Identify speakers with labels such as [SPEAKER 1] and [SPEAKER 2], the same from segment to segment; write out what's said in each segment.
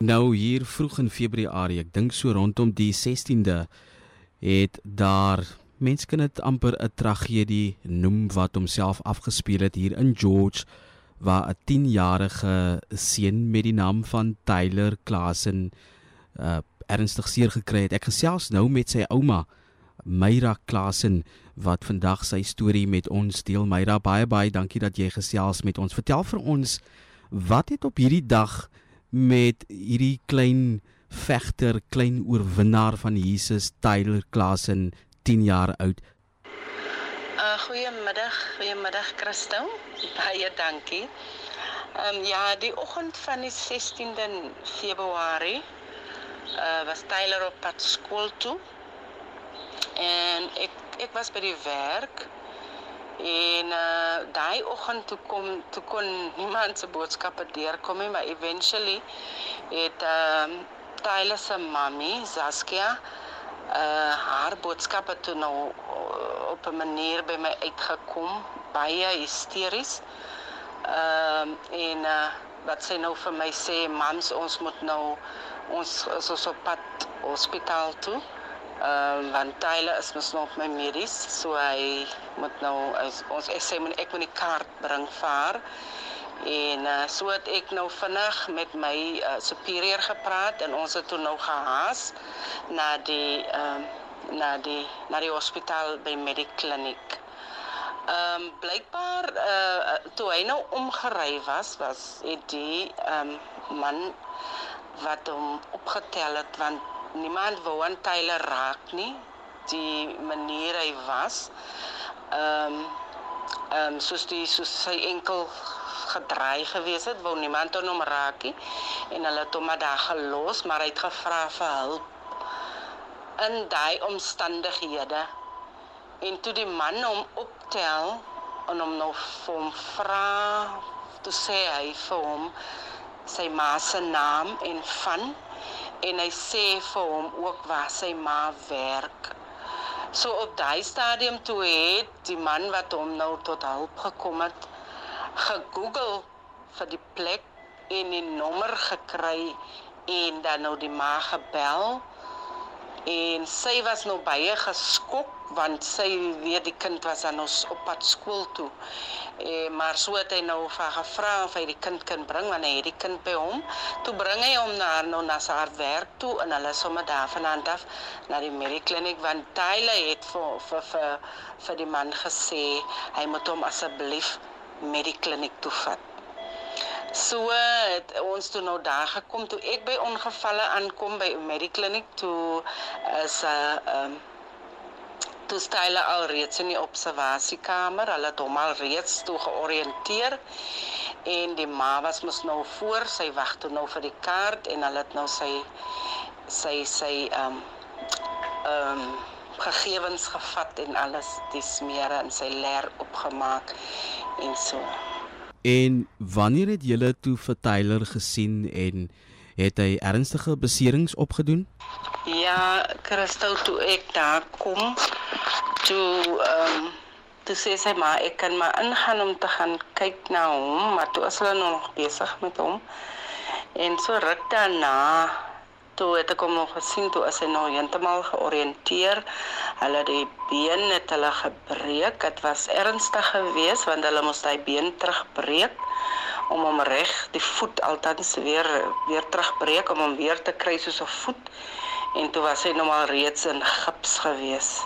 [SPEAKER 1] Nou hier vroeg in Februarie, ek dink so rondom die 16de het daar mense kan dit amper 'n tragedie noem wat homself afgespeel het hier in George waar 'n 10-jarige seun met die naam van Tyler Klasen uh ernstig seer gekry het. Ek gesels nou met sy ouma Myra Klasen wat vandag sy storie met ons deel. Myra, baie baie dankie dat jy gesels met ons. Vertel vir ons wat het op hierdie dag met hierdie klein vegter, klein oorwinnaar van Jesus Tyler Klasen 10 jaar oud.
[SPEAKER 2] Uh goeiemiddag, goeiemiddag Christel. Baie dankie. Ehm um, ja, die oggend van die 16de Februarie uh was Tyler op pad skool toe. En ek ek was by die werk en uh daai oggend toe kom toe kon niemand se boodskappe deurkom nie, maar eventually het ehm um, Tyler se mami, Saskia, uh haar boodskappe toe nou uh, op 'n manier by my uitgekom baie hysteries. Ehm uh, en uh wat sy nou vir my sê mams ons moet nou ons is ons op pad hospitaal toe. Ehm uh, want Tyler is mos nog my medies so hy moet nou as, ons ek sê moet ek moet die kaart bring vir haar. En uh, so het ek nou vinnig met my uh, superieur gepraat en ons het toe nou gehaas na die ehm uh, na die na die hospitaal by Medikliniek. Ehm um, blykbaar uh, toe hy nou omgery was was het die ehm um, man wat hom opgetel het want niemand wou aan Tyler raak nie die manier hy was ehm um, ehm um, soos die soos sy enkel gedraai gewees het, wou niemand hom raak nie en hulle het hom maar daar gelos, maar hy het gevra vir hulp in daai omstandighede. En toe die man hom optel en hom nou vir hom vra, toe sê hy vir hom sy ma se naam en van en hy sê vir hom ook waar sy ma werk. So op daai stadium toe het die man wat hom nou tot hulp gekom het, gegoogel vir die plek en 'n nommer gekry en dan nou die ma gebel en sy was nou baie geskok want sy weet die kind was dan ons op pad skool toe. Eh maar so het hy nou vir gevra of hy die kind kan bring want hy het die kind by hom. Toe bring hy hom na nou na sy werk toe en hulle sommer daar vanaand af na die medikliniek want Tyler het vir vir vir vir die man gesê hy moet hom asseblief met die kliniek toe vat. So het ons toe nou daar gekom toe ek by ongevalle aankom by Medikliniek toe is 'n uh, ehm um, toe style al reeds in die observasiekamer. Hulle het hom al reeds toe georiënteer en die ma was mos nou voor, sy wag toe nou vir die kaart en hulle het nou sy sy sy ehm um, ehm um, gegevens gevat en alles dis meer in sy leer opgemaak en so.
[SPEAKER 1] En wanneer het julle toe vir Tyler gesien en het hy ernstige beserings opgedoen?
[SPEAKER 2] Ja, Christel toe ek daar kom toe ehm um, toe sê sy maar ek kan maar ingaan om te gaan kyk na hom, maar toe is hulle nog besig met hom. En so ruk daarna toe het ek hom nog gesien toe is hy nou heeltemal georiënteer. Hulle die been het hulle gebreek. Dit was ernstig geweest want hulle moes daai been terugbreek om hom reg die voet altans weer weer terugbreek om hom weer te kry soos 'n voet. En toe was hy nou al reeds in gips geweest.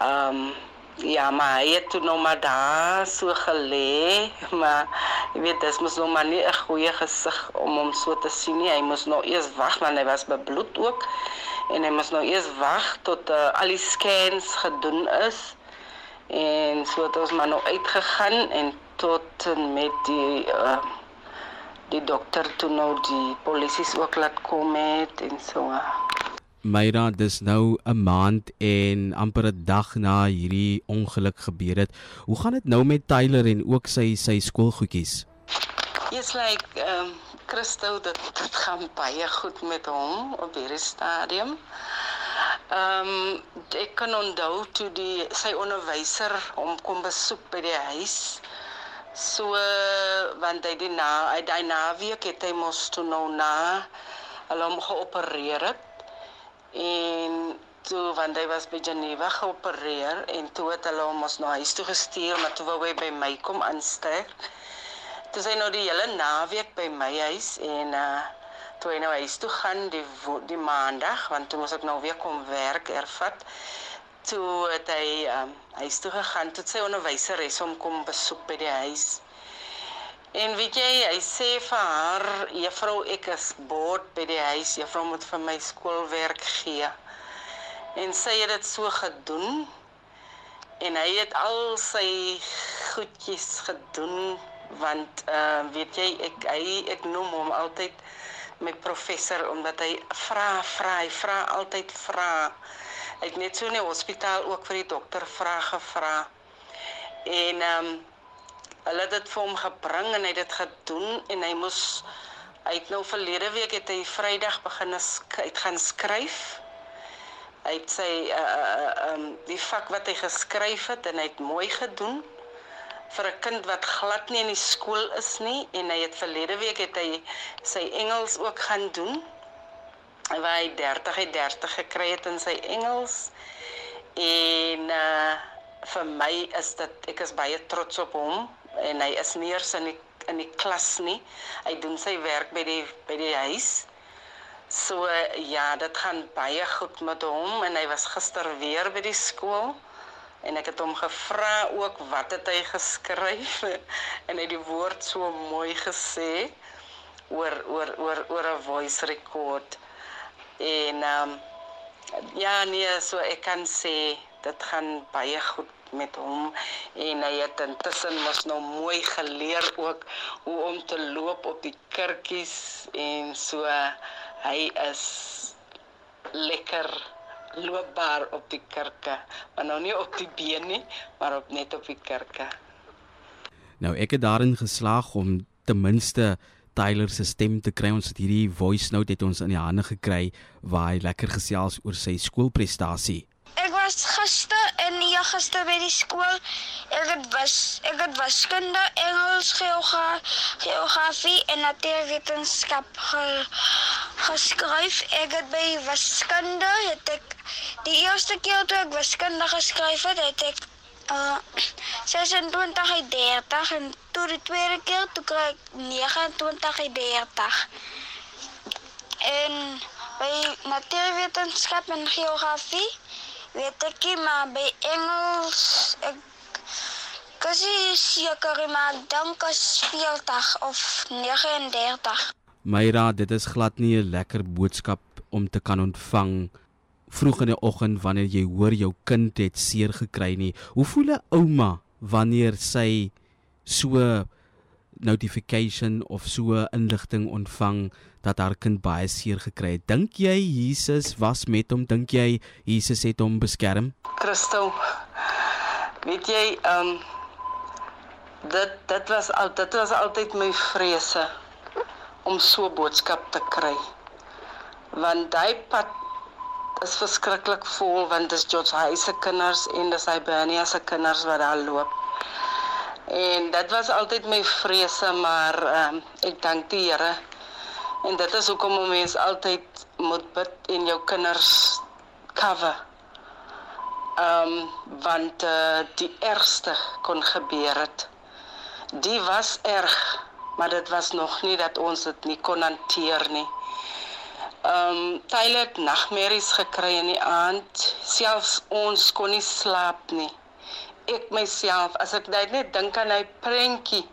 [SPEAKER 2] Ehm um, Ja, maar hy het toe nog maar daar so gelê, maar jy weet, dit mos nog maar nie 'n goeie gesig om hom so te sien nie. Hy moes nog eers wag want hy was bebloed ook en hy moes nou eers wag tot uh, al die scans gedoen is. En so het ons maar nou uitgegaan en tot en met die uh, die dokter toe nou die polisie ook laat kom het en so. Uh.
[SPEAKER 1] Myra, dis nou 'n maand en amper 'n dag na hierdie ongeluk gebeur het. Hoe gaan dit nou met Tyler en ook sy sy skoolgoedjies?
[SPEAKER 2] Yes, like ehm um, Christo, dit dit gaan baie goed met hom op hierdie stadium. Ehm um, ek kan onthou toe die sy onderwyser hom kom besoek by die huis. So want hy die na hy daai naweek het hy mos toe nou na hulle hom geopereer het. En toe want hy was by Geneva geopereer en toe het hulle hom mos na huis toe gestuur maar toe wou hy by my kom aansteek. Toe sy nou die hele naweek by my huis en uh toe hy nou huis toe gaan die die maandag want toe moes ek nou weer kom werk ervat toe het hy um, huis toe gegaan tot sy onderwyseres hom kom besoek by die huis. En weet jy, hy sê vir haar, juffrou, ek is boord by die huis. Juffrou moet vir my skoolwerk gee. En sy het dit so gedoen. En hy het al sy goedjies gedoen want uh weet jy, ek hy ek noem hom altyd my professor omdat hy vra, vra, hy vra altyd vra. Ek het net so in die hospitaal ook vir die dokter vrae gevra. En ehm um, hulle het dit vir hom gebring en hy het dit gedoen en hy moes uit nou verlede week het hy Vrydag begin uit gaan skryf. Hy het sy uh um, die vak wat hy geskryf het en hy het mooi gedoen vir 'n kind wat glad nie in die skool is nie en hy het verlede week het hy sy Engels ook gaan doen waar hy 30 uit 30 gekry het in sy Engels. En uh vir my is dit ek is baie trots op hom en hy is nie eers in die in die klas nie. Hy doen sy werk by die by die huis. So ja, dit gaan baie goed met hom en hy was gister weer by die skool en ek het hom gevra ook wat het hy geskryf en hy het die woord so mooi gesê oor oor oor oor 'n voice record. En ehm um, ja nee, so ek kan sê dit gaan baie goed met hom en hy het intussen mos nou mooi geleer ook hoe om te loop op die kurkies en so hy is lekker loopbaar op die kurke, maar nou nie op die been nie, maar op net op die kurke.
[SPEAKER 1] Nou ek het daarin geslaag om ten minste Tyler se stem te kry. Ons het hierdie voice note het ons in die hande gekry waar hy lekker gesels oor sy skoolprestasie.
[SPEAKER 3] Ek was gister in die gister by die skool. Ek het was ek het wiskunde, Engels, geografie, geografie en natuurwetenskap ge, geskryf. Ek het by wiskunde het ek die eerste keer toe ek wiskunde geskryf het, het ek uh 26 uit 30 en toe die tweede keer toe kry ek 29 uit 30. En by natuurwetenskap en geografie weet ek nie, maar by Engels ek kasi seker maar dan kas 40 of 39.
[SPEAKER 1] Myra, dit is glad nie 'n lekker boodskap om te kan ontvang vroeg in die oggend wanneer jy hoor jou kind het seer gekry nie. Hoe voel 'n ouma wanneer sy so notification of so inligting ontvang dat haar kind baie seer gekry het? Dink jy Jesus was met hom? Dink jy Jesus het hom beskerm?
[SPEAKER 2] Christo. Weet jy, ehm um, dit dit was al dit was altyd my vrese om so boodskap te kry. Want daai pad is verskriklik vol want dis George Hay se kinders en dis Hibernia se kinders wat daar loop. En dit was altyd my vrese, maar ehm um, ek dank die Here. En dit is hoekom 'n mens altyd moet bid en jou kinders cover. Ehm um, want uh, die ergste kon gebeur het. Die was erg, maar dit was nog nie dat ons dit nie kon hanteer nie. Ehm um, Tyler het nagmerries gekry in die aand. Selfs ons kon nie slaap nie. Ek myself, as ek net dink aan hy prentjie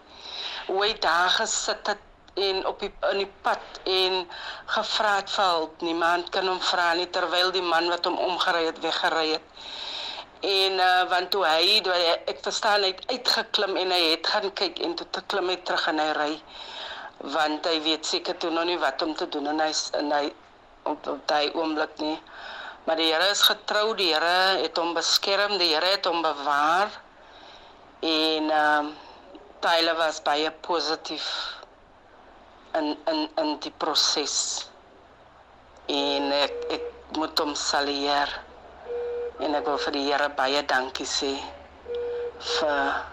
[SPEAKER 2] hoe hy daar gesit het en op die in die pad en gevra het vir hulp. Niemand kan hom vra nie terwyl die man wat hom omgery het weggery het. En uh, want toe hy, toe hy ek verstaan hy het uitgeklim en hy het gaan kyk en toe te klim hy terug in hy ry want hy weet seker toe nog nie wat om te doen en hy en hy op op daai oomblik nie. Maar die Here is getrou, die Here het hom beskerm, die Here het hom bewaar. En ehm um, Tyler was baie positief in in in die proses. En ek ek moet hom salueer. En ek wil vir die Here baie dankie sê vir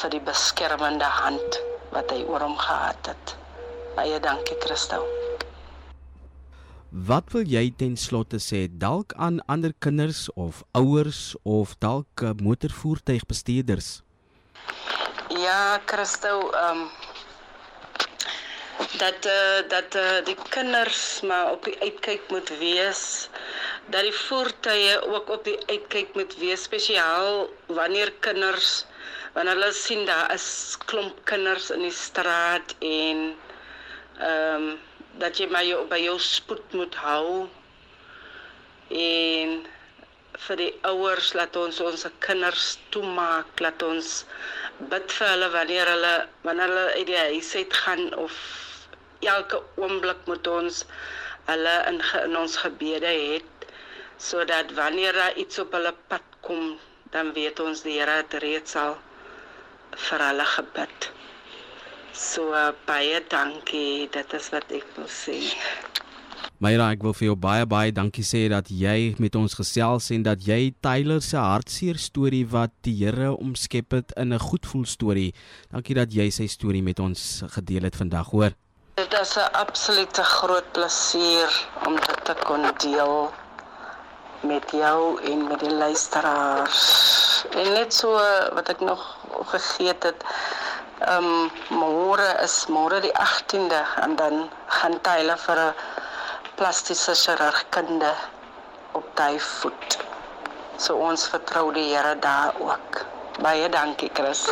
[SPEAKER 2] vir die beskermende hand wat hy oor hom gehad het. Baie dankie Christo.
[SPEAKER 1] Wat wil jy ten slotte sê dalk aan ander kinders of ouers of dalk uh, motorvoertuigbestuurders?
[SPEAKER 2] Ja, Christo, ehm um, dat uh, dat uh, die kinders maar op die uitkyk moet wees dat die voertuie ook op die uitkyk moet wees spesiaal wanneer kinders wanneer hulle sien daar is klomp kinders in die straat en ehm um, dat jy maar jou by jou spoed moet hou en vir die ouers laat ons ons kinders toemaak laat ons bid vir hulle wanneer hulle wanneer hulle uit die huis uit gaan of elke oomblik moet ons hulle in, in ons gebede het sodat wanneer daar iets op hulle pad kom dan weet ons die Here het reeds al vir hulle gebid. So uh, baie dankie, dit is wat ek wil sê.
[SPEAKER 1] Myra, ek wil vir jou baie baie dankie sê dat jy met ons gesels en dat jy Tyler se hartseer storie wat die Here omskep het in 'n goedvoel storie. Dankie dat jy sy storie met ons gedeel het vandag, hoor.
[SPEAKER 2] Dit is 'n absolute groot plesier om dit te kon deel met jou en met die luisteraars. En net so wat ek nog vergeet het, ehm um, môre is môre die 18de en dan gaan Tyler vir 'n plastiese chirurgkunde op daai voet. So ons vertrou die Here daar ook. Baie dankie Chris.